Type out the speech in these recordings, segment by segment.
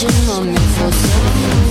Keep on me for some.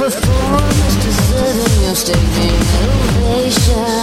performance deserving your standing ovation.